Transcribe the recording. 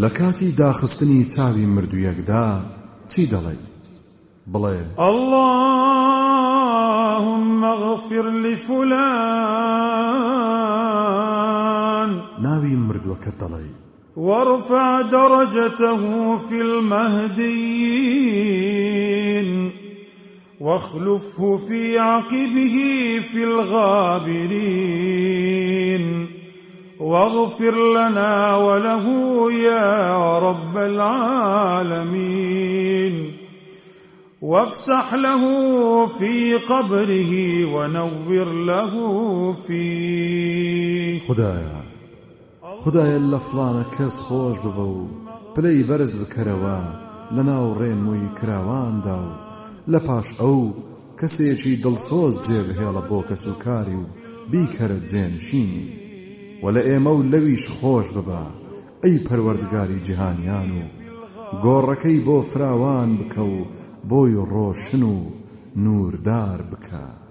لە کاتی داخستنی چاوی مردوویەکدا چی دەڵێ؟ بڵێ اللهم اغفر لفلان. ناوی مردووەکە دەڵێ. وارفع درجته في المهديين. واخلفه في عقبه في الغابرين. واغفر لنا وله يا رب العالمين. وافسح له في قبره ونور له فيه. خدايا خدایە لە فلانە کەس خۆش ببە و پلەی بەرز بکەرەوە لە ناو ڕێنمووی کراواندا و لە پاش ئەو کەسێکی دڵسۆز جێبهێڵە بۆ کەس و جێنشینی. و لە ئێمە و لەویش خۆش ببە ئەی پەروەردگاری جیهانیان و گۆڕەکەی بۆ فراوان بکە و بۆی ڕۆشن و نووردار بکە.